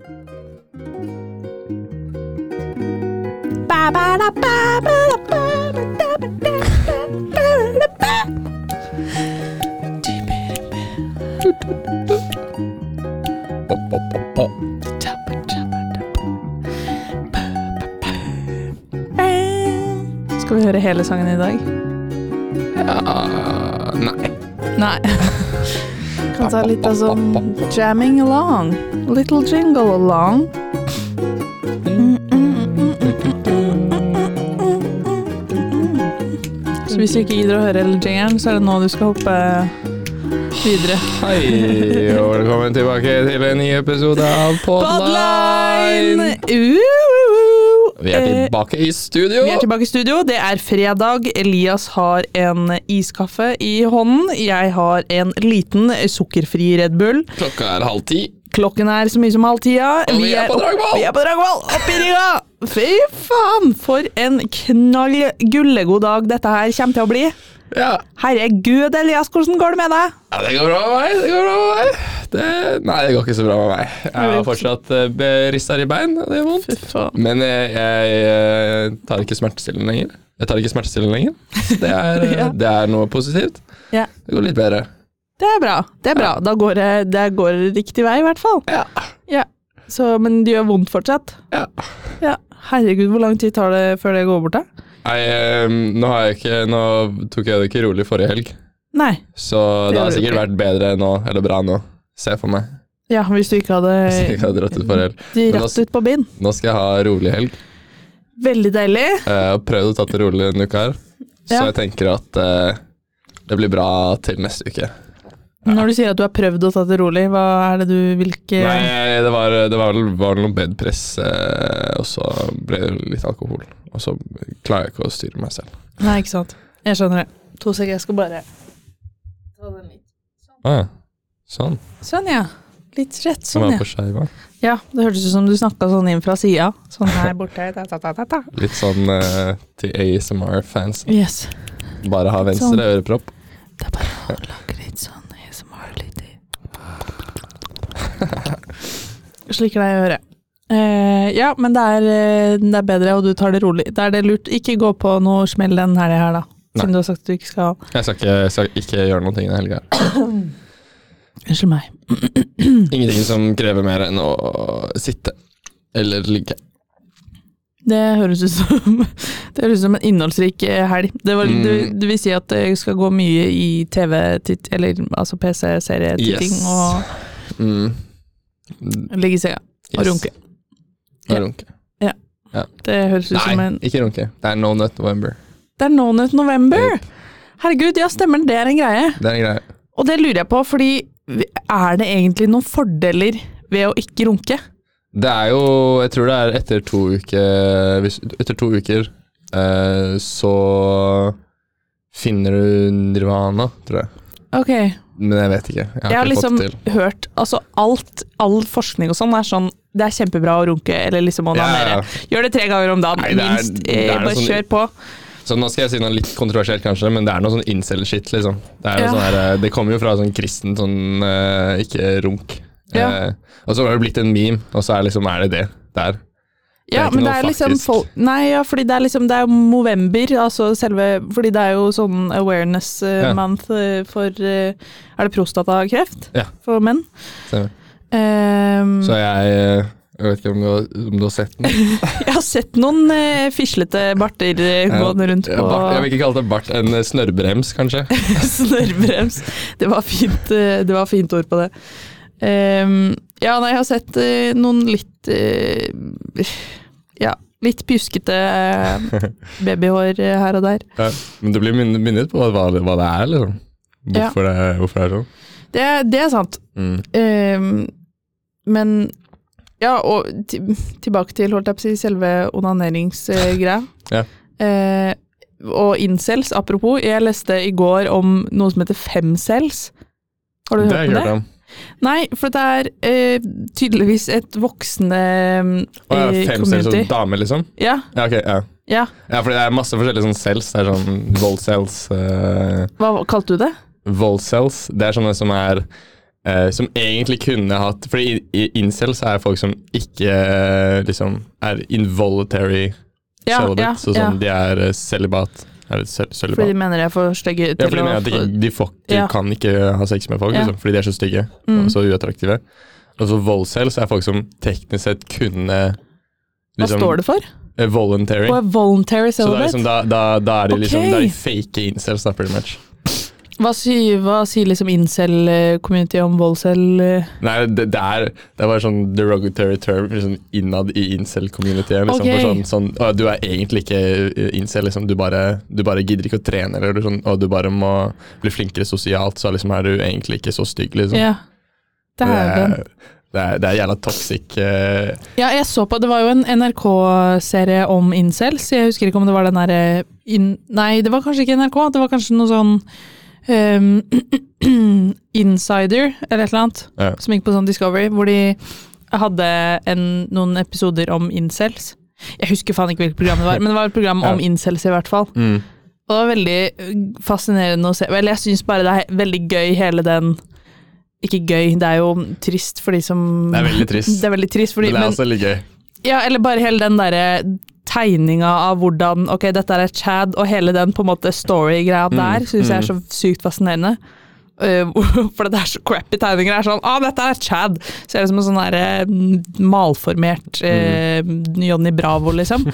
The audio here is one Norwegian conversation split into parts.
Skal vi høre hele sangen i dag? Ja, nei. Nei. Kan ta litt av sånn jamming along. Little jingle along. Så hvis du ikke gidder å høre hele jingeren, så er det nå du skal hoppe videre. Hei, og velkommen tilbake til en ny episode av Podline. Vi er tilbake i studio. Vi er tilbake i studio. Det er fredag. Elias har en iskaffe i hånden. Jeg har en liten sukkerfri Red Bull. Klokka er halv ti. Klokken er så mye som halv tida. Og vi er på Dragvoll! Vi er på Dragvoll! Opp i ringa! Fy faen, for en knall gullegod dag dette her kommer til å bli. Ja. Herregud, Elias, hvordan går det med deg? ja, det går bra med meg. Det går bra med meg. Det, nei, det går ikke så bra med meg. Jeg har fortsatt uh, risser i bein, og det er vondt. Men jeg, jeg, eh, tar ikke smertestillende lenger. Jeg tar ikke smertestillende lenger. Det er, eh, Ja. det er noe positivt. Ja. Det går litt bedre. Det er bra. Det er bra. Da går det, det går riktig vei, i hvert fall. Ja. Ja. Så, men det gjør vondt fortsatt? Ja. Ja. Herregud, hvor lang tid tar det før det går bort, da? Nei, eh, nå, har jeg ikke, nå tok jeg det ikke rolig forrige helg, Nei. så Det det har sikkert ikke. vært bedre nå, eller bra nå. Se for meg. Ja, hvis du ikke hadde Hvis jeg ikke hadde dratt ut forrige helg. Du altså- ut på bind. Nå skal jeg ha rolig helg. Veldig deilig. Jeg har prøvd å ta det rolig denne uka her, så Ja. jeg tenker at uh, det blir bra til neste uke. Når du sier at du har prøvd å ta det rolig, hva er det du hvilke Nei, det var, det var, vel, var noe bedpress, eh, og så ble det litt alkohol. Og så klarer jeg ikke å styre meg selv. Nei, ikke sant. Jeg skjønner det. To sekunder, jeg skal bare ta den litt. Ah, ja. sånn. Sånn, ja. Litt rett sånn, ja. på. Ja, det hørtes ut som du snakka sånn inn fra sida. Sånn her borte. Ta, ta, ta, ta, ta. Litt sånn uh, til ASMR-fans. Yes. Bare ha venstre Sånn. ørepropp. Det er bare å lage litt sånn ASMR-lyd i. Slik er det å høre. Eh, ja, men det er, eh, det er bedre, og du tar det rolig. Da er det lurt. Ikke gå på noe smell den helga her, da. Siden du har sagt at du ikke skal. Jeg skal ikke, jeg skal ikke gjøre noen ting den helga. Unnskyld meg. Ingenting som krever mer enn å sitte eller ligge. Det høres ut som, det høres ut som en innholdsrik eh, helg. Det, var, Mm. du, du vil si at det skal gå mye i TV-titt, eller altså PC-serietitting Yes. og Mm. Ligge i senga og Yes. runke. Og Ja. runke. Det høres ut som Nei, en ikke runke. Det er No Nut November. Det er No Nut November! Herregud, ja stemmer, det er en greie. Det er en greie. Og det lurer jeg på, fordi er det egentlig noen fordeler ved å ikke runke? Det er jo Jeg tror det er etter to uker Etter to uker eh, så finner du nirvana, tror jeg. Ok, Men jeg vet ikke. Jeg har, jeg har liksom hørt Altså alt, all forskning og sånn er sånn Det er kjempebra å runke, eller liksom onanere. Ja, ja. Gjør det tre ganger om dagen, Nei, det er- minst. det er Eh, bare sånn- kjør på. Så nå skal jeg si noe litt kontroversielt, kanskje, men det er noe sånn incel-shit, liksom. Det, Ja. sånn her, eh, det kommer jo fra sånn kristen sånn uh, ikke runk. Ja. Eh, og så har det blitt en meme, og så er, liksom, er det det der. Ja, men det er liksom folk Nei, ja, fordi det er liksom Det er jo Movember, altså selve Fordi det er jo sånn awareness eh, Ja. month eh, for eh, Er det prostatakreft Ja. for menn? Stemmer. Ehm, Så jeg Jeg vet ikke om du har, om du har sett den? jeg har sett noen eh, fislete barter gående rundt på bart, jeg vil ikke kalle det bart, en snørrbrems, kanskje. snørrbrems. Det var fint, det var fint ord på det. Um, ja, nei, jeg har sett uh, noen litt eh, Ja, litt pjuskete eh, babyhår eh, her og der. Ja. Men du blir minnet på hva, det er, liksom. Hvorfor, det, hvorfor det er sånn. Det, det er sant. Mm. Um, men ja, og ti- tilbake til holdt jeg på å si, selve onaneringsgreia. Ja. Uh, og incels, apropos, jeg leste i går om noe som heter femcells. Har du Det har hørt jeg om det? hørt om. Nei, for det er eh, tydeligvis et voksende Å ja, eh, fem cells community. dame, liksom? Ja, Ja, ok, ja. ja. Ja, for det er masse forskjellige sånn cells. Det er sånn vold cells uh, Hva kalte du det? Vold cells, det er sånne som er eh, som egentlig kunne hatt Fordi i, i incels er folk som ikke eh, liksom er involuntary Ja, celibate. ja, så sånn, de er celibate. celibat. Er det Fordi de mener de er for stygge Ja, fordi de, mener at de, de, får, de Ja. kan ikke ha sex med folk, liksom, fordi de er så stygge Mm. og så uattraktive. Og så voldscels er folk som teknisk sett kunne Hva står det for? eh, Voluntary. På voluntary Så da, er liksom, da, da, da er de liksom okay. Er fake incels, da, pretty much. Hva sier, hva sier liksom incel-community om voldscel? eh? Nei, det, det, er, det er bare sånn derogatory term liksom innad i incel-communityet. Liksom, okay. sånn, sånn, å, du er egentlig ikke eh, incel, liksom, du, bare, du bare gidder ikke å trene, eller du, sånn, og du bare må bli flinkere sosialt, så liksom er du egentlig ikke så stygg. Liksom. Ja. det, Dæven. er, det, er, det er jævla toxic. eh, Ja, jeg så på Det var jo en NRK-serie om incels. Jeg husker ikke om det var den derre Nei, det var kanskje ikke NRK. Det var kanskje noe sånn ehm, Insider, eller et eller annet, Ja. som gikk på sånn Discovery, hvor de hadde en, noen episoder om incels. Jeg husker faen ikke hvilket program det var, men det var et program om Ja. incels i hvert fall. mm. Og det var veldig øh, fascinerende å se. Vel, jeg syns bare det er veldig gøy, hele den Ikke gøy, det er jo trist for de som Det er veldig trist. Det er veldig trist fordi, Men det er også litt gøy. ja, eller bare hele den derre tegninga av hvordan Ok, dette er Chad, og hele den på en måte story-greia Mm, der syns jeg er så sykt fascinerende. Uh, for det er så crappy tegninger. Det er sånn Å, dette er Chad! Ser ut som en sånn der, malformert eh, Johnny Bravo, liksom.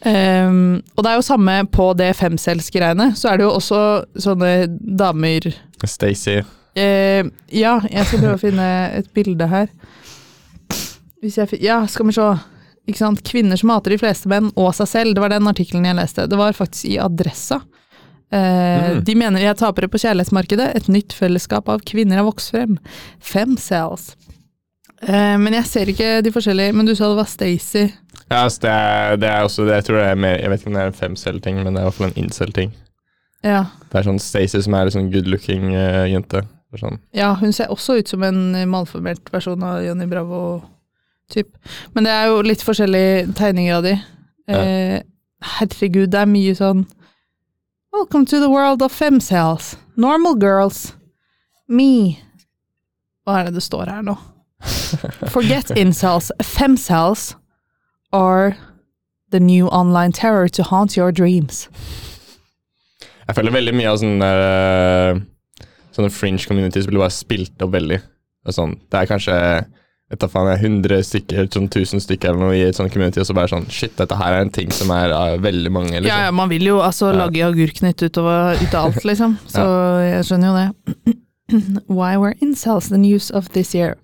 Um, og det er jo samme på det femcels-greiene. Så er det jo også sånne damer Stacey. Uh, ja, jeg skal prøve å finne et bilde her. Hvis jeg, ja, skal vi se. Ikke sant? Kvinner som hater de fleste menn og seg selv. Det var den artikkelen jeg leste. Det var faktisk i Adressa. Eh, Mm. De mener de er tapere på kjærlighetsmarkedet. Et nytt fellesskap av kvinner har vokst frem. Fem cells. Eh, men jeg ser ikke de forskjellige. Men du sa det var Stacey. Ja, altså, det, er, det er også det, Jeg tror det er mer Jeg vet ikke om det er en femcell-ting, men det er i hvert fall en incel-ting. Ja. Det er sånn Stacey som er en sånn good looking uh, jente. Sånn. Ja, hun ser også ut som en eh, malformert versjon av Johnny Bravo. Typ. Men det er jo litt forskjellige tegninger av de. Eh, herregud, det er mye sånn Welcome to the world of femcells. Normal girls. Me. Hva er det det står her nå? Forget incels. Femcells are the new online terror to haunt your dreams. Jeg føler veldig mye av sånne, eh, sånne fringe communities blir bare spilt opp veldig. Og sånn, det er kanskje vet faen, jeg, 100 stykker, sånn 1000 stykker eller noe i et sånt community, og så bare sånn Shit, dette her er en ting som er av veldig mange. Liksom. Ja, ja, man vil jo altså Ja. lage agurknytt ut av alt, liksom. Så jeg skjønner jo det. Why were incels the news of this year?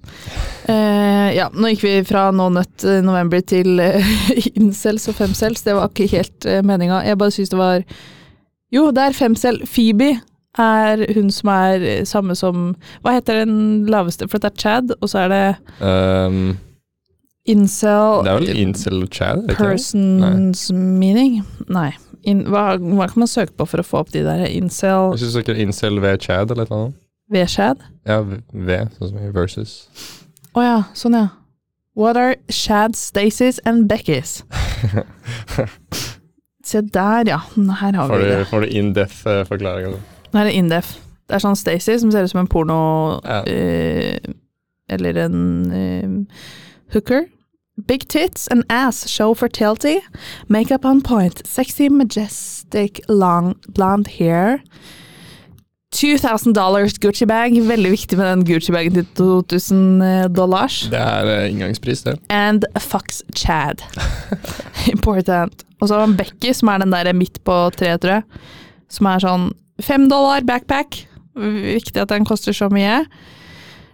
Uh, ja, nå gikk vi fra nå nødt eh, november til uh, incels og femcels. Det var ikke helt uh, meninga. Jeg bare syns det var Jo, det er femcel. Phoebe er hun som er eh, samme som Hva heter den laveste? For det er Chad, og så er det Um, incel det er vel incel chad? Persons Nei. meaning? Nei. In, hva, hva kan man søke på for å få opp de der incel Jeg du søker incel ved chad eller noe annet. Ved Chad? Ja, ved, sånn som i versus. Å ja, sånn ja. What are Chads, Stacys and Beckys? Se der, ja. Her har Får vi det. får du in death-forklaringa? altså. Nå er det Indef. Det er sånn Stacy som ser ut som en porno Ja. uh, Eller en uh, hooker. Big tits and ass show fertility. Makeup on point. Sexy, majestic, long blonde hair. 2000 dollars Gucci bag. Veldig viktig med den Gucci-bagen til 2000 dollars. Det er eh, inngangspris, det. And fucks Chad. Important. Og så har man Becky, som er den der midt på treet, tror jeg. Som er sånn fem dollar backpack. Viktig at den koster så mye.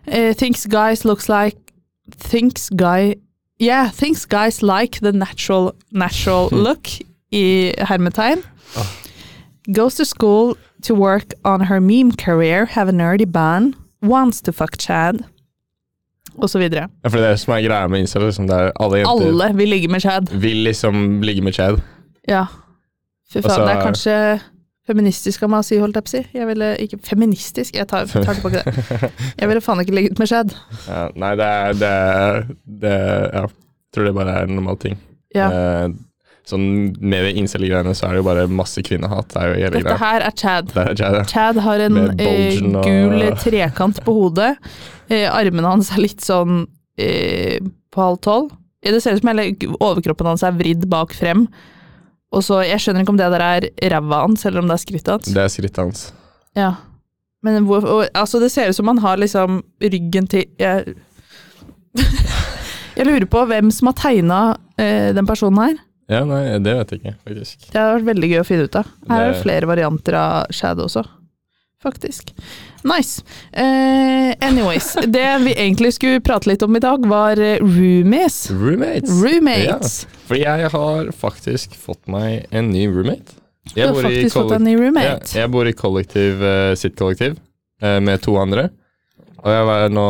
Uh, thinks guys looks like Thinks guy Yeah, thinks guys like the natural, natural look i hermetegn. Oh. Goes to school to work on her meme career, have a nerdy bun, wants to fuck Chad, og så videre. Ja, for det er det som er greia med incel. Liksom, alle jenter Alle vil ligge med Chad. vil liksom ligge med chad. Ja. Fy faen, Altså- det er kanskje feministisk av meg å si, holdt jeg på å si. Jeg ville ikke Feministisk? Jeg tar, tar tilbake det. Jeg ville faen ikke ligget med Chad. Ja, nei, det er, det er det, Ja, jeg tror det bare er en normal ting. Ja. Eh, sånn med det incel-greiene så er det jo bare masse kvinnehat. Det er jo hele Dette her er Chad. Det er Chad, ja. Chad har en eh, og- gul trekant på hodet. Eh, armene hans er litt sånn eh, på halv tolv. Eh, Det ser ut som hele overkroppen hans er vridd bak frem. Og så, Jeg skjønner ikke om det der er ræva hans, eller om det er skrittet hans. Det er skrittet hans. Ja. Men hvor, og, altså det ser ut som han har liksom ryggen til Jeg, jeg lurer på hvem som har tegna eh, den personen her. Ja, nei, det vet jeg ikke, faktisk. Det hadde vært veldig gøy å finne ut av. Her er det Det- flere varianter av Shadow også, faktisk. Nice. Uh, anyways, det vi egentlig skulle prate litt om i dag, var eh, roomies. Roommates. Roommates. For jeg har faktisk fått meg en ny roommate. Du har bor i faktisk fått kollek- en ny Ja, roommate. jeg bor i kollektiv, eh, sitt kollektiv, med to andre. Og jeg har nå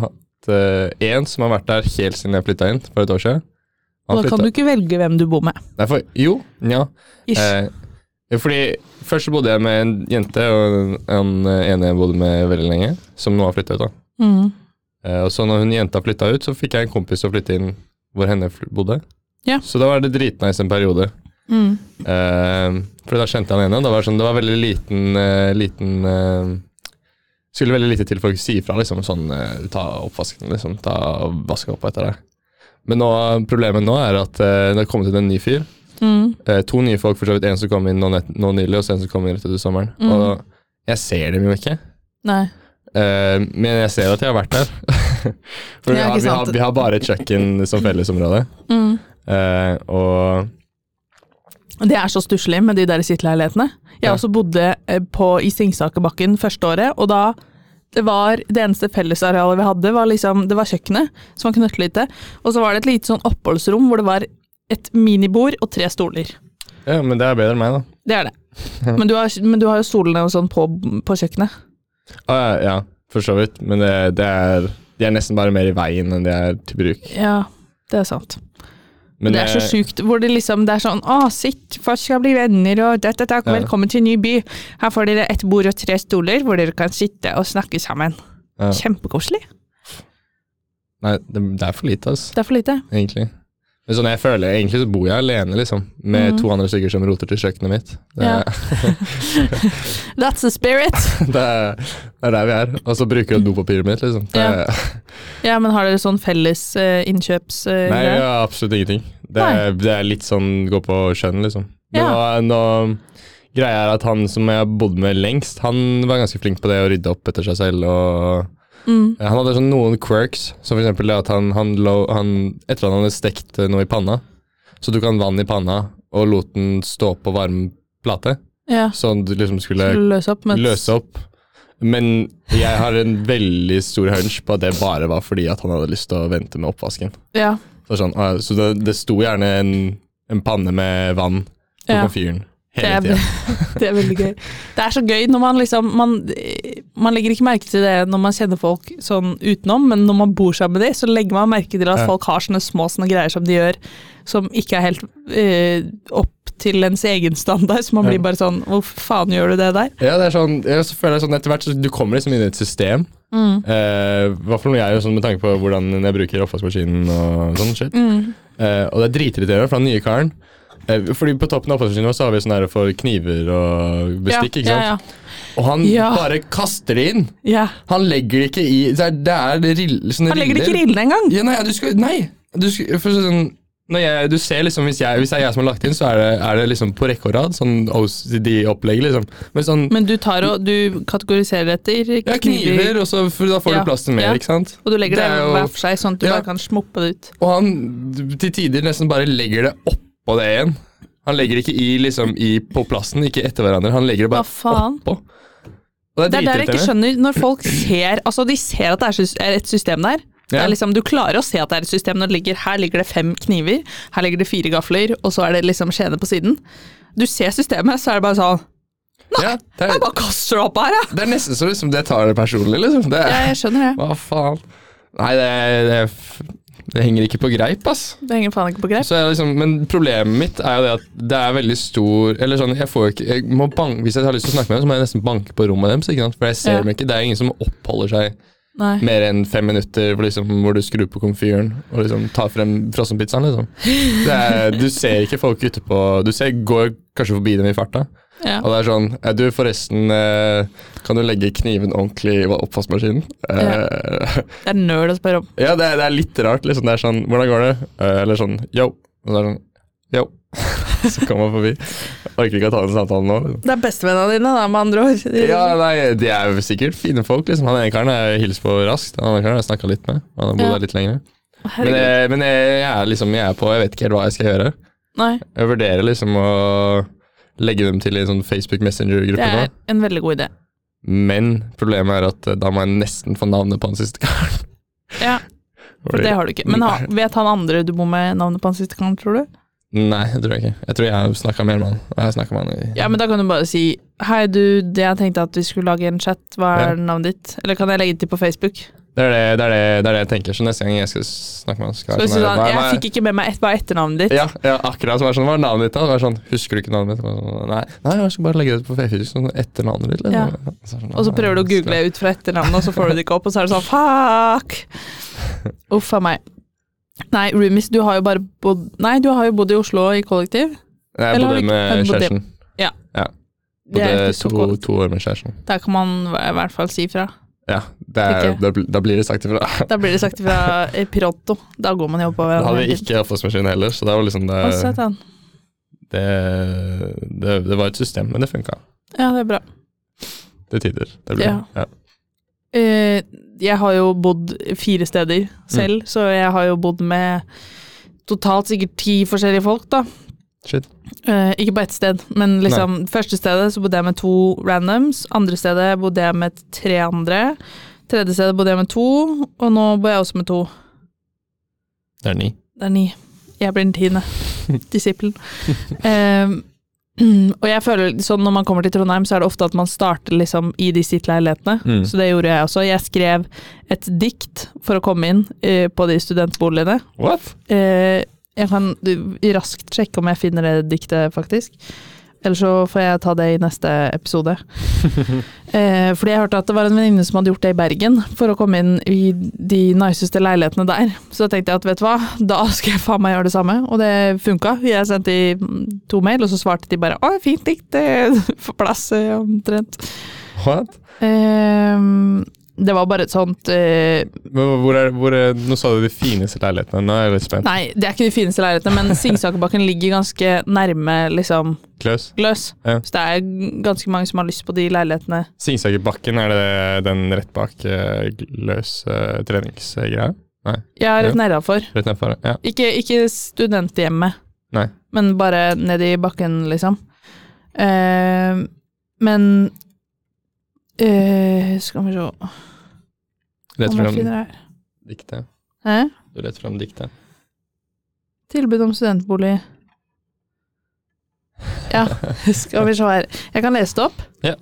hatt én som har vært der helt siden jeg flytta inn for et år siden. Han Da kan du ikke velge hvem du bor med. Nei, for, jo, ja. Ish. Eh, fordi først så bodde jeg med en jente, og en ene jeg bodde med veldig lenge, som nå har flytta ut. da. Mm. Eh, og så når hun jenta flytta ut, så fikk jeg en kompis å flytte inn hvor henne bodde. Ja. Så da var det dritnice en periode. Mm. Eh, for da kjente jeg han ene. Da var det, sånn, det var veldig liten, eh, liten eh, Skulle veldig lite til for å si ifra. Liksom, sånn, eh, ta oppvasken, liksom. Ta Vaske opp etter deg. Men nå, problemet nå er at eh, det har kommet inn en ny fyr. Mm. Eh, to nye folk, for så vidt. En som kom inn nå, nå nylig, og en som kom inn rett etter sommeren. Mm. Og jeg ser dem jo ikke. Nei. Eh, men jeg ser at jeg har vært der. for vi har, vi, har, vi har bare et kjøkken som fellesområde. Mm. Eh, og Det er så stusslig med de der sittleilighetene. Jeg Ja. også bodde eh, på, i Singsakerbakken første året, og da det var det eneste fellesarealet vi hadde, var liksom, det var kjøkkenet, som var knøttlite, og så var det et lite sånn oppholdsrom hvor det var et minibord og tre stoler. Ja, men det er bedre enn meg, da. Det er det. Men du har, men du har jo stolene og sånn på, på kjøkkenet. Ah, ja, ja, for så vidt. Men det, det er, de er nesten bare mer i veien enn de er til bruk. Ja, det er sant. Men det er så sjukt, hvor det liksom det er sånn Å, sitt, folk skal bli venner, og dette, dette, Ja. velkommen til ny by. Her får dere et bord og tre stoler hvor dere kan sitte og snakke sammen. ja. Kjempekoselig. Nei, det, det er for lite, altså, Det er for lite. egentlig. Men sånn, jeg føler Egentlig så bor jeg alene, liksom. Med mm. to andre stykker som roter til kjøkkenet mitt. Ja. That's the spirit. det, er, det er der vi er. Og så bruker jeg dopapiret mitt, liksom. Ja. Ja, men har dere sånn felles uh, innkjøps... Uh, Nei, ja, absolutt ingenting. Det, det er litt sånn gå på skjønn, liksom. Nå, nå, greia er at han som jeg har bodd med lengst, han var ganske flink på det å rydde opp etter seg selv. og Mm. Han hadde sånn noen quirks, som det at han, han, lo, han Etter at han hadde stekt noe i panna, så tok han vann i panna og lot den stå på varm plate, Ja, så han liksom skulle skulle løse opp. løse opp. Men jeg har en veldig stor hunch på at det bare var fordi at han hadde lyst til å vente med oppvasken. Ja, Så, sånn, ah, så det, det sto gjerne en, en panne med vann på Ja. Komfyren det hele er, det er veldig gøy. Det er så gøy når man liksom man, man legger ikke merke til det når man kjenner folk sånn utenom, men når man bor sammen med dem, så legger man merke til at folk har sånne små sånne greier som de gjør, som ikke er helt eh, opp til ens egen standard. Så man blir bare sånn Hvor faen gjør du det der? Ja, det er sånn, jeg føler det sånn etter hvert så Du kommer liksom inn i et system. Mm. I hvert fall når jeg sånn med tanke på hvordan jeg bruker oppvaskmaskinen og sånn shit. Mm. Uh, og det er dritirriterende fra den nye karen. Eh, fordi på toppen av oppvaskmaskinen så har vi sånn her for kniver og bestikk, ikke sant? Ja, Og han bare kaster det inn. Han legger det ikke i Det er, det er det rill, sånne Han legger det ikke i riller. rillene engang! Ja, nei, du skal, nei. Du skal, for sånn, jeg, du ser liksom, hvis, jeg, hvis det er jeg som har lagt inn, så er det, er det liksom på rekke og rad. Sånn OCD-opplegg, liksom. Men sånn Men du tar og du kategoriserer etter ja, kniver, og så, da får Ja, du plass til mer, ja. ikke sant? og du legger det, Det er hver for seg, sånn at du Ja. bare kan smuppe det ut. Og han til tider nesten bare legger det oppå det igjen. Han legger ikke i, liksom, i, på plassen, ikke etter hverandre. Han legger det bare oppå. Og Det er der jeg ikke skjønner, når folk ser Altså, de ser at det er et system der. Det Ja. liksom, du klarer å se at det er et system når det ligger Her ligger det fem kniver, her ligger det fire gafler, og så er det liksom skjene på siden. Du ser systemet, så er det bare sånn Ja, det, er, Jeg bare kaster det opp her, jeg! det er nesten så liksom, det tar det personlig, liksom. Det Ja. jeg skjønner det. hva faen? Nei, det, det, det henger ikke på greip, ass. Det henger faen ikke på greip. Liksom, men problemet mitt er jo det at det er veldig stor Eller sånn, jeg får ikke jeg må bank, Hvis jeg har lyst til å snakke med dem, så må jeg nesten banke på rommet deres. Ikke sant? For jeg ser Ja. dem ikke. Det er ingen som oppholder seg Nei. mer enn fem minutter hvor, liksom, hvor du skrur på komfyren og liksom tar frem frossenpizzaen. Liksom. Det er, du ser ikke folk ute på Du ser, går kanskje forbi dem i farta. Ja. Og det er sånn eh, Du, forresten, eh, kan du legge kniven ordentlig i oppvaskmaskinen? Eh, Det er nerd å spørre om. ja, det er, det er litt rart. Liksom. Det er sånn Hvordan går det? Eh, eller sånn Yo. Og så er det sånn Yo. så kommer man forbi. Orker ikke å ta den samtalen nå. Liksom. Det er bestevennene dine, da, med andre ord. De- Ja, nei, De er jo sikkert fine folk. liksom Han ene karen har jeg hilst på raskt. Han andre karen har jeg snakka litt med. Han har bodd Ja. der litt lenger. Men, jeg, men jeg, jeg er liksom Jeg er på Jeg vet ikke helt hva jeg skal gjøre. Nei, Jeg vurderer liksom å legge dem til i en sånn Facebook Messenger-gruppe nå. er en veldig god idé. Men problemet er at eh, da må jeg nesten få navnet på han siste karen. Ja, for det har du ikke. Men ha, vet han andre du bor med navnet på han siste karen, tror du? Nei, det tror jeg ikke. Jeg tror jeg har snakka mer med han. Jeg har med han i Ja, men da kan du bare si Hei, du, det jeg tenkte at vi skulle lage en chat, hva er Ja. navnet ditt? Eller kan jeg legge det til på Facebook? Det, er det, det, er det, det er det jeg tenker. Så neste gang jeg skal snakke med han skal jeg du sånn, Jeg fikk ikke med meg et, er etternavnet ditt? ja, ja, akkurat som er sånn, Hva er navnet ditt? da? Det var sånn, Husker du ikke navnet mitt? Sånn, Nei, nei, jeg skal bare legge det på Facebook sånn etter navnet ditt. Liksom. Ja. Så sånn, Og så «Ah, prøver du å google ut fra etternavnet, og så får du det ikke opp, og så er det sånn fuck! Uff a meg. Nei, roomies, du har jo bare bodd Nei, du har jo bodd i Oslo i kollektiv. Jeg bodde med kjæresten. Ja. ja. Bodde to, to år med kjæresten. Der kan man i hvert fall si fra. Ja, det er, da, da blir det sagt ifra. Da blir det sagt ifra i Pironto. Da går man jo på Da hadde vi ikke oppvaskmaskin heller, så det var liksom det, det, det, det var et system, men det funka. Ja, det er bra. Det tider. Det blir, Ja. ja. Uh, jeg har jo bodd fire steder selv, så jeg har jo bodd med totalt sikkert ti forskjellige folk, da. Shit. Uh, ikke på ett sted, men liksom første stedet så bodde jeg med to randoms, andre stedet bodde jeg med tre andre, tredje stedet bodde jeg med to, og nå bor jeg også med to. Det er ni. Det er ni. Jeg blir den tiende. Disippelen. Uh, og jeg føler sånn når man kommer til Trondheim, så er det ofte at man starter liksom i de sitt-leilighetene. Mm. Så det gjorde jeg også. Jeg skrev et dikt for å komme inn uh, på de studentboligene. What? Eh, jeg kan raskt sjekke om jeg finner det diktet, faktisk. Eller så får jeg ta det i neste episode. eh, fordi jeg hørte at det var en venninne som hadde gjort det i Bergen, for å komme inn i de niceste leilighetene der. Så da tenkte jeg at vet du hva, da skal jeg faen meg gjøre det samme. Og det funka. Jeg sendte i to mail, og så svarte de bare 'Å, fint dikt, det får plass', eh, omtrent. What? Eh, det var bare et sånt uh, Hvor, er, hvor er, nå sa du de fineste leilighetene, nå er jeg litt spent. Nei, det er ikke de fineste leilighetene, men Singsakerbakken ligger ganske nærme liksom Gløs. Gløs. Ja. Så det er ganske mange som har lyst på de leilighetene. Singsakerbakken, er det den rett bak uh, Gløs uh, treningsgreia? Jeg er rett Ja. nedafor. Rett nedfor? Ja. Ikke, ikke studenthjemmet, Nei. men bare ned i bakken, liksom. Uh, men eh, Skal vi se jeg fram diktet. Hæ? Du leter fram diktet. Tilbud om studentbolig. Ja, skal vi se her. Jeg kan lese det opp. Ja.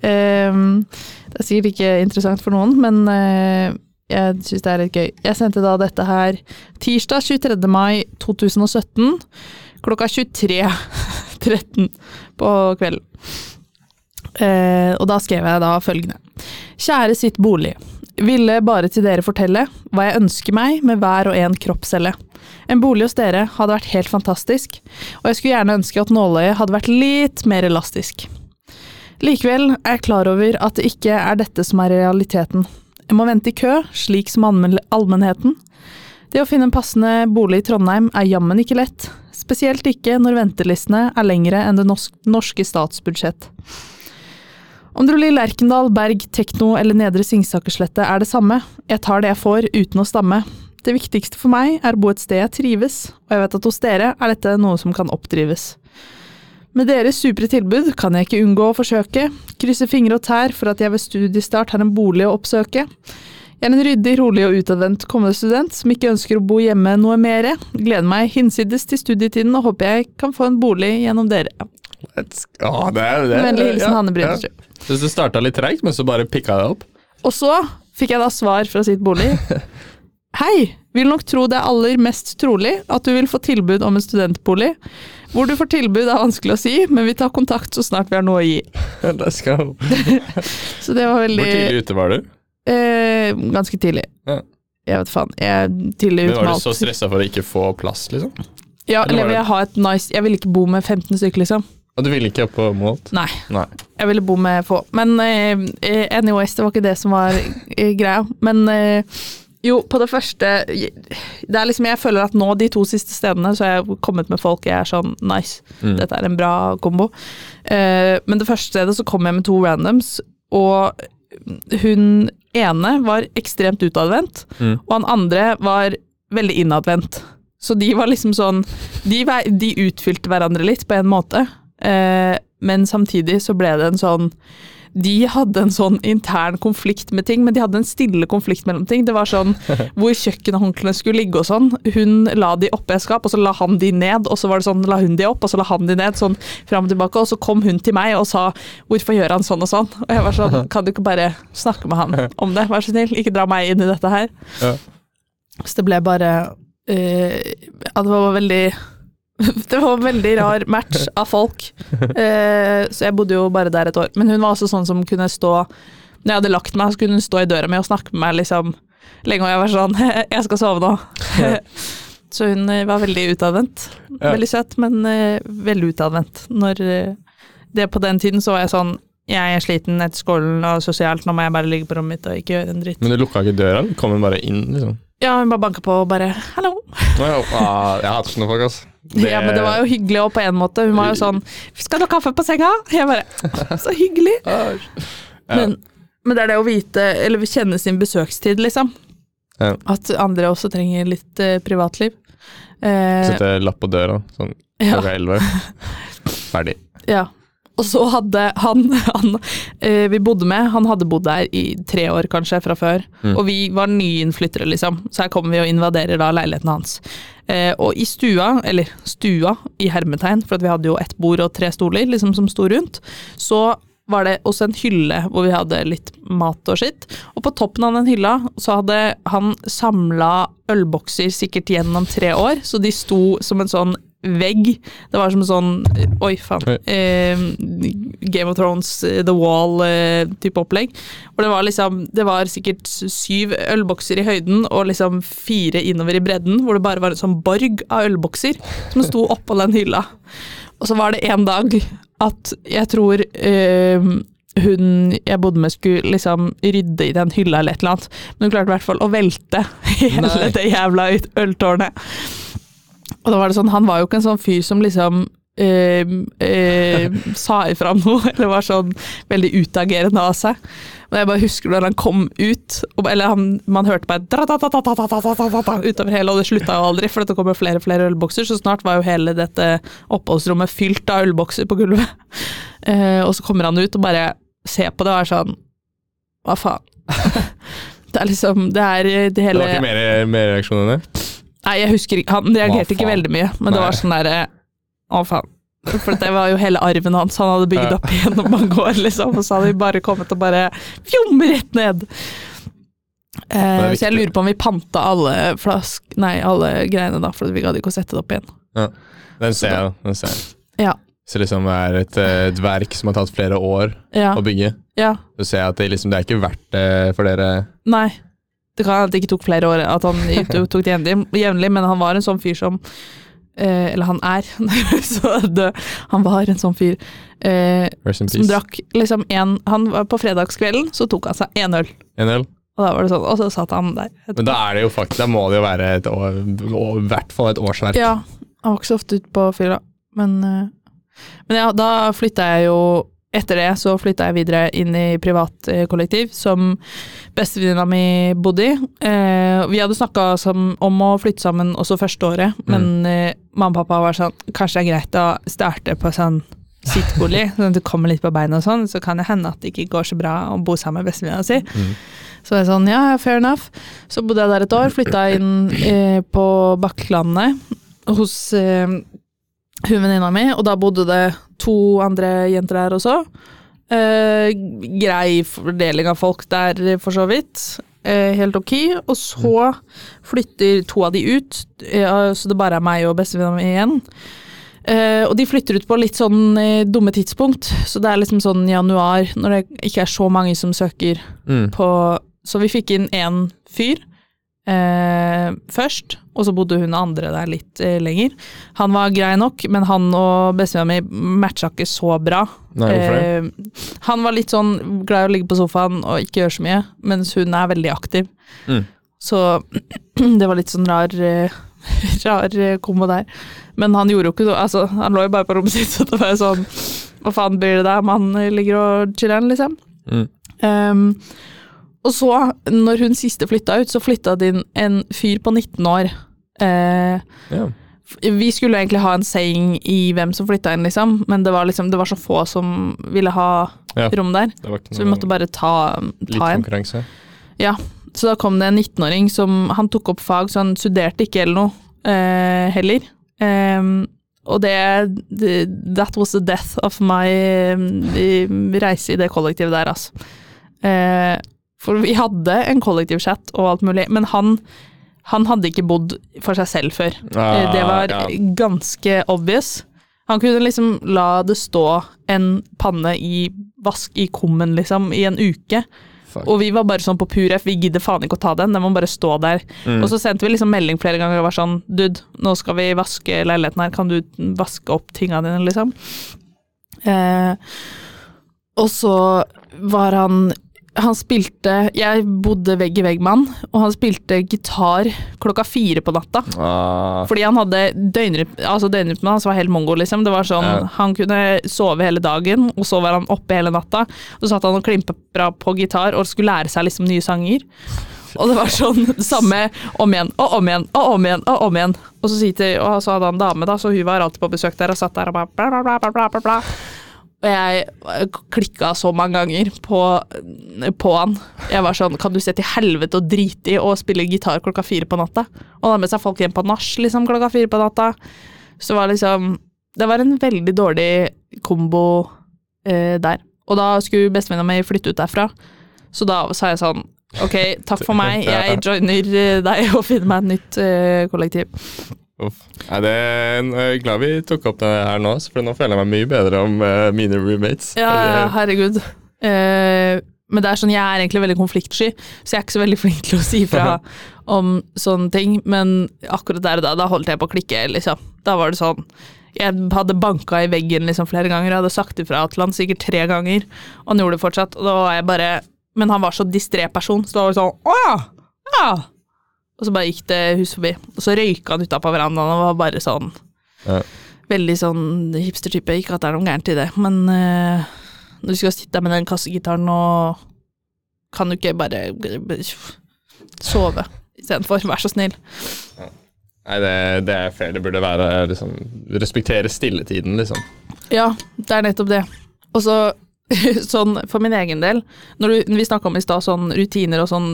Um, det er sikkert ikke interessant for noen, men uh, jeg syns det er litt gøy. Jeg sendte da dette her tirsdag 23. mai 2017 klokka 23.13 på kvelden. Uh, og da skrev jeg da følgende. Kjære sitt bolig. Ville bare til dere fortelle hva jeg ønsker meg med hver og en kroppscelle. En bolig hos dere hadde vært helt fantastisk, og jeg skulle gjerne ønske at nåløyet hadde vært litt mer elastisk. Likevel er jeg klar over at det ikke er dette som er realiteten. Jeg må vente i kø, slik som allmenn- allmennheten. Det å finne en passende bolig i Trondheim er jammen ikke lett, spesielt ikke når ventelistene er lengre enn det norske statsbudsjett. Om det blir Lerkendal, Berg, Tekno eller Nedre Singsakerslette er det samme, jeg tar det jeg får uten å stamme. Det viktigste for meg er å bo et sted jeg trives, og jeg vet at hos dere er dette noe som kan oppdrives. Med deres supre tilbud kan jeg ikke unngå å forsøke, krysse fingre og tær for at jeg ved studiestart har en bolig å oppsøke. Jeg er en ryddig, rolig og utadvendt kommende student som ikke ønsker å bo hjemme noe mere. Gleder meg hinsides til studietiden og håper jeg kan få en bolig gjennom dere. Let's, å, det er, det Vennlig hilsen ja, Hanne Brynestrup. Ja. Syns du starta litt treigt, men så bare pikka det opp? Og så fikk jeg da svar fra sitt bolig. Hei, vil nok tro det er aller mest trolig at du vil få tilbud om en studentbolig. Hvor du får tilbud er vanskelig å si, men vi tar kontakt så snart vi har noe å gi. Let's go. Så det var Hvor tidlig ute var du? Eh, ganske tidlig. Ja. Jeg vet faen. Jeg er tidlig Men ute var du så stressa for å ikke få plass, liksom? Ja, eller eller det- jeg ha et nice Jeg vil ikke bo med 15 stykker, liksom. Og du ville ikke opp på Moholt? Nei. Nei. Jeg ville bo med få. Men eh, eh, anyways, det var ikke det som var eh, greia. Men eh, jo, på det første Det er liksom Jeg føler at nå, de to siste stedene, så har jeg kommet med folk jeg er sånn nice. Mm. Dette er en bra kombo. Eh, men det første stedet så kom jeg med to randoms, og hun ene var ekstremt utadvendt, Mm. og han andre var veldig innadvendt. Så de var liksom sånn De, de utfylte hverandre litt, på en måte, men samtidig så ble det en sånn de hadde en sånn intern konflikt med ting, men de hadde en stille konflikt mellom ting. Det var sånn hvor kjøkkenhåndklærne skulle ligge og sånn. Hun la de oppe i et skap, og så la han de ned, og så var det sånn, la hun de opp, og så la han de ned, sånn fram og tilbake. Og så kom hun til meg og sa 'hvorfor gjør han sånn og sånn'? Og jeg var sånn, kan du ikke bare snakke med han om det, vær så snill? Ikke dra meg inn i dette her. Ja. Så det ble bare uh, Ja, det var veldig Det var en veldig rar match av folk. Eh, så jeg bodde jo bare der et år. Men hun var også sånn som kunne stå Når jeg hadde lagt meg, så kunne hun stå i døra mi og snakke med meg liksom lenge, og jeg var sånn Jeg skal sove nå. så hun eh, var veldig utadvendt. Veldig søt, men eh, veldig utadvendt. Når det På den tiden så var jeg sånn Jeg er sliten etter skolen og sosialt, nå må jeg bare ligge på rommet mitt og ikke gjøre en dritt. Men du lukka ikke døra? Kom bare inn, liksom? Ja, hun bare banka på og bare 'hallo'. Ja, ah, jeg hater sånne folk, altså. Ja, men det var jo hyggelig òg, på en måte. Hun var jo sånn 'Skal du ha kaffe på senga?' Jeg bare Så hyggelig. Ja. Men, men det er det å vite, eller kjenne sin besøkstid, liksom. Ja. At andre også trenger litt uh, privatliv. Uh, Sette lapp på døra, sånn ja, klokka elleve. Ferdig. ja. Og så hadde han, han eh, vi bodde med, han hadde bodd der i tre år kanskje fra før. Mm. Og vi var nyinnflyttere, liksom. Så her kommer vi og invaderer da leiligheten hans. Eh, og i stua, eller stua i hermetegn, for vi hadde jo ett bord og tre stoler liksom som sto rundt, så var det også en hylle hvor vi hadde litt mat og skitt. Og på toppen av den hylla så hadde han samla ølbokser sikkert gjennom tre år, så de sto som en sånn vegg. Det var som sånn Oi, faen. Eh, Game of Thrones, eh, The Wall-type opplegg. Hvor det var liksom Det var sikkert syv ølbokser i høyden og liksom fire innover i bredden, hvor det bare var en sånn borg av ølbokser som sto oppå den hylla. Og så var det en dag at jeg tror eh, hun jeg bodde med skulle liksom rydde i den hylla eller et eller annet, men hun klarte i hvert fall å velte hele Nei. det jævla ut- øltårnet. Og da var det sånn, han var jo ikke en sånn fyr som liksom eh, eh, sa ifra om noe, eller var sånn veldig utagerende av seg. Men jeg bare husker når han kom ut, og, eller han, man hørte bare utover hele, og det slutta jo aldri, for det kommer flere og flere ølbokser, så snart var jo hele dette oppholdsrommet fylt av ølbokser på gulvet. Eh, og så kommer han ut og bare ser på det og er sånn Hva faen? det er liksom Det er det hele Det var ikke mer, mer reaksjon enn det? Nei, jeg husker ikke. Han reagerte ikke veldig mye, men det var sånn derre Å, faen. For det var jo hele arven hans han hadde bygd Ja. opp gjennom mange år, liksom. Og så hadde vi bare kommet og bare fjom rett ned. Eh, så jeg lurer på om vi panta alle flask... Nei, alle greiene da, for vi gadd ikke å sette det opp igjen. Den ser jeg. den ser jeg. Ja. Så liksom det er et, eh, et verk som har tatt flere år Ja. å bygge. ja. Så ser jeg at det, liksom, det er ikke verdt det for dere. Nei. Det kan hende det ikke tok flere år at han tok det jevnlig, men han var en sånn fyr som eh, Eller han er, han var en sånn fyr eh, som drakk liksom en Han var på fredagskvelden, så tok han seg én øl. En øl. Og da var det sånn, og så satt han der. Men da er det jo faktisk, da må det jo være et år, i hvert fall et årsverk. Ja, han var ikke så ofte ute på fylla, men eh, Men ja, da flytta jeg jo Etter det så flytta jeg videre inn i privat kollektiv som bestevenninna mi bodde i. Eh, vi hadde snakka om å flytte sammen også første året, men eh, mamma og pappa var sånn Kanskje det er greit å starte på sånn sittbolig, sånn at du kommer litt på beina og sånn, så kan det hende at det ikke går så bra å bo sammen med bestevenninna si. Mm. Så jeg sånn, ja, fair enough. Så bodde jeg der et år, flytta inn eh, på Bakklandet hos eh, hun venninna mi, og da bodde det to andre jenter der også. Eh, grei fordeling av folk der, for så vidt. Eh, helt ok. Og så flytter to av de ut, eh, så det bare er meg og bestevenninna mi igjen. Eh, og de flytter ut på litt sånn eh, dumme tidspunkt, så det er liksom sånn januar, når det ikke er så mange som søker Mm. på så vi fikk inn én fyr eh, først, og så bodde hun andre der litt eh, lenger. Han var grei nok, men han og bestemora mi matcha ikke så bra. Nei, hvorfor det? Eh, han var litt sånn glad i å ligge på sofaen og ikke gjøre så mye, mens hun er veldig aktiv. Mm. Så det var litt sånn rar, eh, rar eh, kombo der. Men han gjorde jo ikke noe, altså han lå jo bare på rommet sitt, så det var jo sånn Hva faen blir det der om han ligger og chiller'n, liksom? Mm. Ehm, og så, når hun siste flytta ut, så flytta det inn en fyr på 19 år. Eh, Ja. vi skulle egentlig ha en saying i hvem som flytta inn, liksom, men det var, liksom, det var så få som ville ha Ja. rom der, så vi måtte bare ta, litt ta en. konkurranse. Så da kom det en 19-åring som Han tok opp fag, så han studerte ikke eller noe eh, heller. Ehm, og det, det That was the death of my eh, reise i det kollektivet der, altså. Eh, for vi hadde en kollektivchat og alt mulig, men han, han hadde ikke bodd for seg selv før. Ah, det var ja. ganske obvious. Han kunne liksom la det stå en panne i vask i kummen, liksom, i en uke. Fuck. Og vi var bare sånn på pur F, vi gidder faen ikke å ta den, den må bare stå der. Mm. Og så sendte vi liksom melding flere ganger og var sånn, dude, nå skal vi vaske leiligheten her, kan du vaske opp tinga dine, liksom? Eh, og så var han han spilte Jeg bodde vegg i vegg med han, og han spilte gitar klokka fire på natta. Ah, Fordi han hadde døgnrytme, altså døgnrytmen hans var helt mongo, liksom. Det var sånn, Ja. Han kunne sove hele dagen, og så var han oppe hele natta. Og så satt han og klimpra på gitar og skulle lære seg liksom nye sanger. Og det var sånn samme om igjen og om igjen og om igjen. Og om igjen. Og så, sitter, og så hadde han dame, da, så hun var alltid på besøk der og satt der og bare bla, bla, bla, bla, bla, bla. Og jeg klikka så mange ganger på, på han. Jeg var sånn Kan du se til helvete og drite i å spille gitar klokka fire på natta? Og han hadde med seg folk hjem på nach liksom klokka fire på natta. Så det var liksom Det var en veldig dårlig kombo eh, der. Og da skulle bestevenninna mi flytte ut derfra, så da sa jeg sånn Ok, takk for meg, jeg joiner eh, deg og finner meg et nytt eh, kollektiv. Uff. Nei, det, jeg er glad vi tok opp det her nå, for nå føler jeg meg mye bedre om uh, mine roommates. Ja, ja, herregud. Uh, men det er sånn, jeg er egentlig veldig konfliktsky, så jeg er ikke så veldig flink til å si fra om sånne ting. Men akkurat der og da, da holdt jeg på å klikke, liksom. Da var det sånn Jeg hadde banka i veggen liksom flere ganger, jeg hadde sagt ifra til han sikkert tre ganger, og han gjorde det fortsatt. Og da var jeg bare Men han var så distré person, så da var det sånn Å ja! Ja! Og så bare gikk det hus forbi. Og så røyka han utapå verandaen og var bare sånn Ja. Veldig sånn hipster-type. Ikke at det er noe gærent i det, men uh, når du skal sitte der med den kassegitaren og Kan du ikke bare sove istedenfor? Vær så snill. Nei, det, det er fair. Det burde være liksom Respektere stilletiden, liksom. Ja, det er nettopp det. Og så sånn for min egen del, når du, vi snakka om i stad sånn rutiner og sånn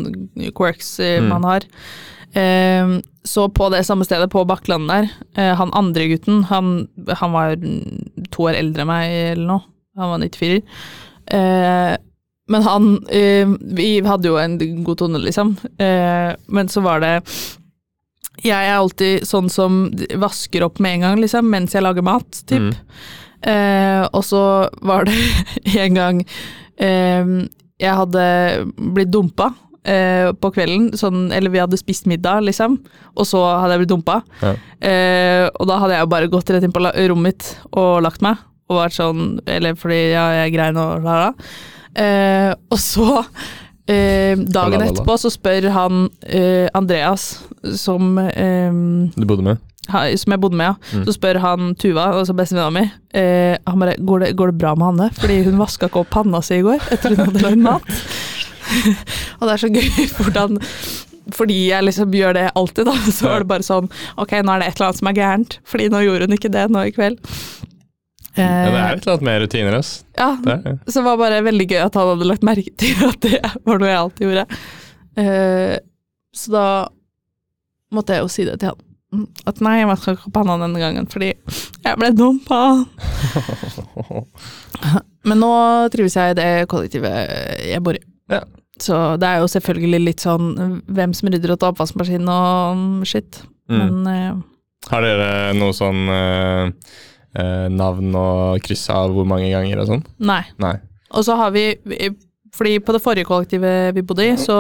quirks eh, Mm. man har, eh, så på det samme stedet, på Bakklandet der, eh, han andre gutten, han, han var to år eldre enn meg eller noe, han var 94. Eh, men han eh, Vi hadde jo en god tone, liksom, eh, men så var det jeg er alltid sånn som vasker opp med en gang, liksom, mens jeg lager mat, typ. Mm. Eh, og så var det en gang jeg hadde blitt dumpa eh, på kvelden, sånn, eller vi hadde spist middag, liksom, og så hadde jeg blitt dumpa. Ja. Eh, og da hadde jeg jo bare gått rett inn på rommet mitt og lagt meg, og vært sånn, eller fordi ja, jeg grein og la la. Eh, og så eh, dagen etterpå så spør han eh, Andreas, som eh, Du bodde med? som jeg bodde med, ja. Mm. Så spør han Tuva, altså bestevenninna mi, eh, han bare går det, 'Går det bra med Hanne?' Fordi hun vaska ikke opp panna si i går etter hun hadde lagd mat. og det er så gøy hvordan Fordi jeg liksom gjør det alltid, da, så er det bare sånn Ok, nå er det et eller annet som er gærent, fordi nå gjorde hun ikke det nå i kveld. Ja, det er Eh, et eller annet med rutiner, ass. ja, Det er, så det var bare veldig gøy at han hadde lagt merke til at det var noe jeg alltid gjorde. Eh, så da måtte jeg jo si det til han. Mm, At nei, jeg vaska ikke panna denne gangen fordi jeg ble dumpa. Men nå trives jeg i det kollektivet jeg bor i. Ja. Så det er jo selvfølgelig litt sånn hvem som rydder opp oppvaskmaskinen og shit. mm. Men uh, Har dere noe sånn uh, uh, navn og kryss av hvor mange ganger og sånn? nei. Nei. Og så har vi- Fordi på det forrige kollektivet vi bodde i, så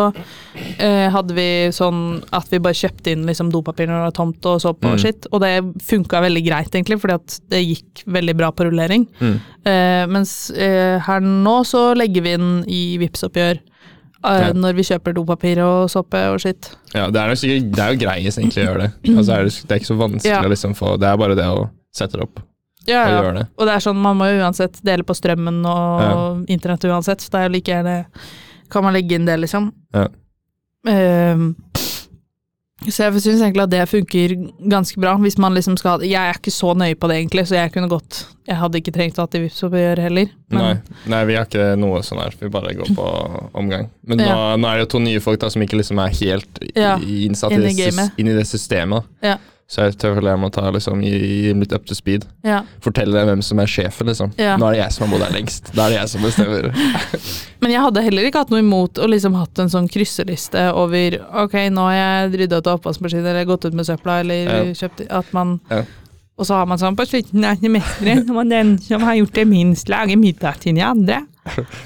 eh, hadde vi sånn at vi bare kjøpte inn liksom dopapir når det var tomt og såpe og Mm. skitt, og det funka veldig greit, egentlig, fordi at det gikk veldig bra på rullering. Mm. Eh, mens eh, her nå så legger vi inn i Vipps-oppgjør eh, Ja. når vi kjøper dopapir og såpe og skitt. Ja, det er, sikkert, det er jo greiest egentlig å gjøre det. Altså, er det, det er ikke så vanskelig Ja. å liksom få Det er bare det å sette det opp Ja, ja. Og, det. Og det er sånn, man må jo uansett dele på strømmen og internett uansett, så det er jo like gjerne Kan man legge inn det, liksom. Ja. Ehm, så jeg syns egentlig at det funker ganske bra, hvis man liksom skal. Jeg er ikke så nøye på det, egentlig, så jeg kunne godt Jeg hadde ikke trengt å ha det Vipps-oppgjør heller. Nei, nei, vi har ikke noe sånn her. Vi bare går på omgang. Men nå, Ja. nå er det jo to nye folk da som ikke liksom er helt Ja, innsatt inn i, det, inn i det systemet. Ja. Så jeg tror jeg må ta liksom gi, dem litt up to speed. ja. Fortelle dem hvem som er sjefen, liksom. Ja. Nå er det jeg som har bodd her lengst. Da er det jeg som bestemmer. Men jeg hadde heller ikke hatt noe imot å liksom hatt en sånn krysseliste over Ok, nå har jeg rydda ut oppvaskmaskinen, eller gått ut med søpla, eller Ja. kjøpt At man Ja. Og så har man sånn på slutten av semesteret, må den som har gjort det minst, lager middag til de andre.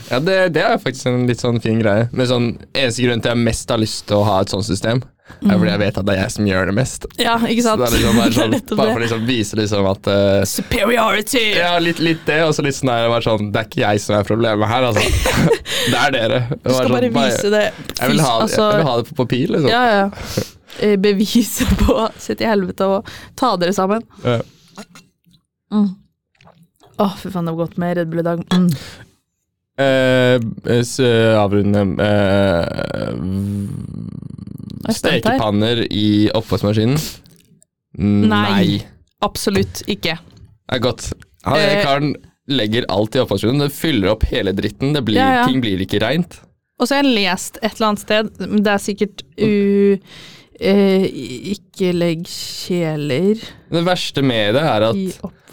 Ja, det, det er faktisk en litt sånn fin greie. Men sånn, eneste grunn til jeg mest har lyst til å ha et sånt system, er fordi jeg vet at det er jeg som gjør det mest. Ja, ikke Så sant? det er liksom bare, sånn, bare for å liksom vise liksom at uh, Superiority! Ja, litt, litt det, og så litt sånn her, sånn Det er ikke jeg som er problemet her, altså. det er dere. Du skal sånn, bare vise det. jeg, vil ha, altså, jeg vil ha det på papir, liksom. Ja, ja. Bevise på sitt i helvete og ta dere sammen. Ja. Mm. Åh, fy faen, det var godt med Red Bull i dag. Mm. Eh, avrunde eh, spent her. Stekepanner i oppvaskmaskinen? Nei. Absolutt ikke. Det er godt. Han Eh. karen legger alt i oppvaskmaskinen. Det fyller opp hele dritten. Det blir, Ja, ja. Ting blir ikke reint. Og så har jeg lest et eller annet sted, men det er sikkert u... Eh, ikke legg kjeler Det verste med det er at,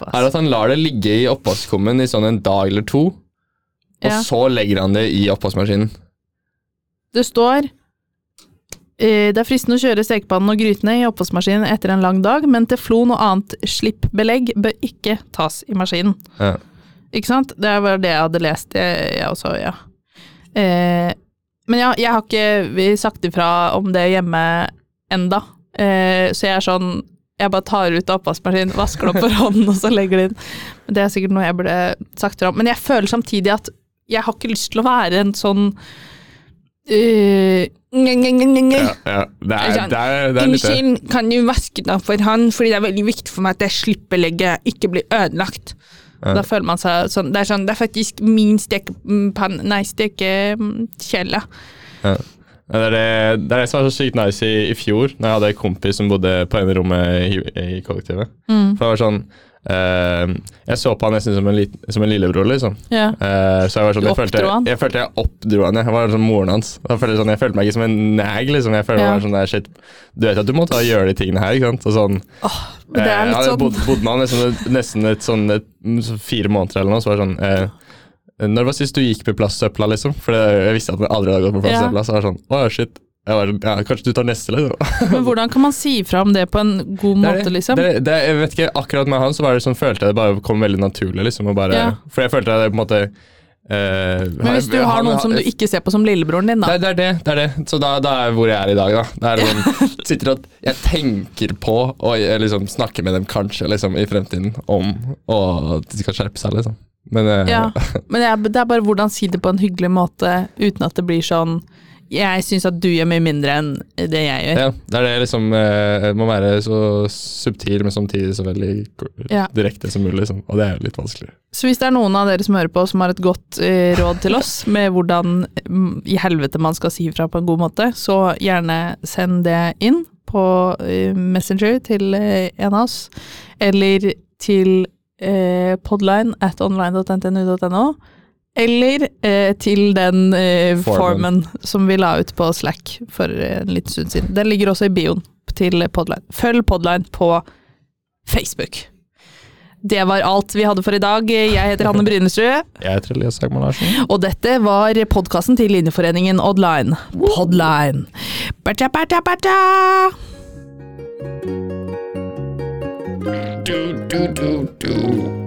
er at han lar det ligge i oppvaskkummen i sånn en dag eller to, og Ja. så legger han det i oppvaskmaskinen. Det står det er fristende å kjøre stekepannen og grytene i oppvaskmaskinen etter en lang dag, men teflon og annet slippbelegg bør ikke tas i maskinen. Ja. Ikke sant? Det var det jeg hadde lest, jeg, jeg også, ja. Eh, men ja, jeg har ikke sagt ifra om det hjemme enda, eh, så jeg er sånn jeg bare tar ut oppvaskmaskinen, vasker det opp for hånden, og så legger det inn. Men Det er sikkert noe jeg burde sagt ifra om. Men jeg føler samtidig at jeg har ikke lyst til å være en sånn eh, nge, nge, nge. Ja, ja. Det, er, Sånn, det, er, det er litt det. Unnskyld, kan du vaske den opp for han? fordi det er veldig viktig for meg at det slippelegget ikke blir ødelagt. Ja. Da føler man seg sånn Det er sånn, det er faktisk min stekepanne Nei, stekekjele. Ja, Det er det, det er det som var så sykt nice i, i fjor, når jeg hadde en kompis som bodde på ene rommet i, i kollektivet. Mm. For det var sånn eh, Jeg så på han nesten som en, lit, som en lillebror, liksom. Ja. Uh, så jeg var sånn jeg følte, jeg følte jeg oppdro han. Jeg var sånn moren hans. Jeg følte, sånn, jeg følte meg ikke som en nag, liksom. Jeg følte Ja. meg sånn der, shit Du vet at du må ta og gjøre de tingene her, ikke sant? Og sånn, oh, det eh, er jeg litt uh, sånn bodd, bodde med han nesten, nesten et sånn et, fire måneder eller noe, så var det sånn eh, Når var sist du gikk på plastsøpla, liksom? For jeg visste at jeg aldri hadde gått Ja. plastsøpla. Så var det sånn, å shit. Jeg sånn, ja, kanskje du tar neste, liksom. Men hvordan kan man si fra om det på en god Det er måte, liksom? Det, det, jeg vet ikke, Akkurat med han så var det sånn, følte jeg det bare kom veldig naturlig. liksom, og bare, Ja. For jeg følte det på en måte eh, Men hvis du har han- noen som du ikke ser på som lillebroren din, da. det, er- det det. det er det. Så da, da er jeg hvor jeg er i dag, da. Det er sånn, sitter at Jeg tenker på å liksom, snakke med dem kanskje liksom, i fremtiden om at de skal skjerpe seg, liksom. Men eh, Ja. Men det det er bare hvordan si det på en hyggelig måte, uten at det blir sånn Jeg syns at du gjør mye mindre enn det jeg gjør. ja, det er det liksom eh, Må være så subtil, men samtidig så veldig Ja. direkte som mulig. Liksom. Og det er jo litt vanskelig. Så hvis det er noen av dere som hører på som har et godt eh, råd til oss med hvordan mm, i helvete man skal si ifra på en god måte, så gjerne send det inn på eh, Messenger til eh, en av oss, eller til eh, podline at online.ntnu.no, eller eh, til den eh, Formen. formen som vi la ut på Slack for eh, en liten stund siden. Den ligger også i bioen til Podline. Følg Podline på Facebook. Det var alt vi hadde for i dag. Jeg heter Hanne Brynestrø. Jeg heter Elias Hagman Larsen. og dette var podkasten til Linjeforeningen Oddline. Podline. Bacha, bacha, bacha. Du, du, du, du.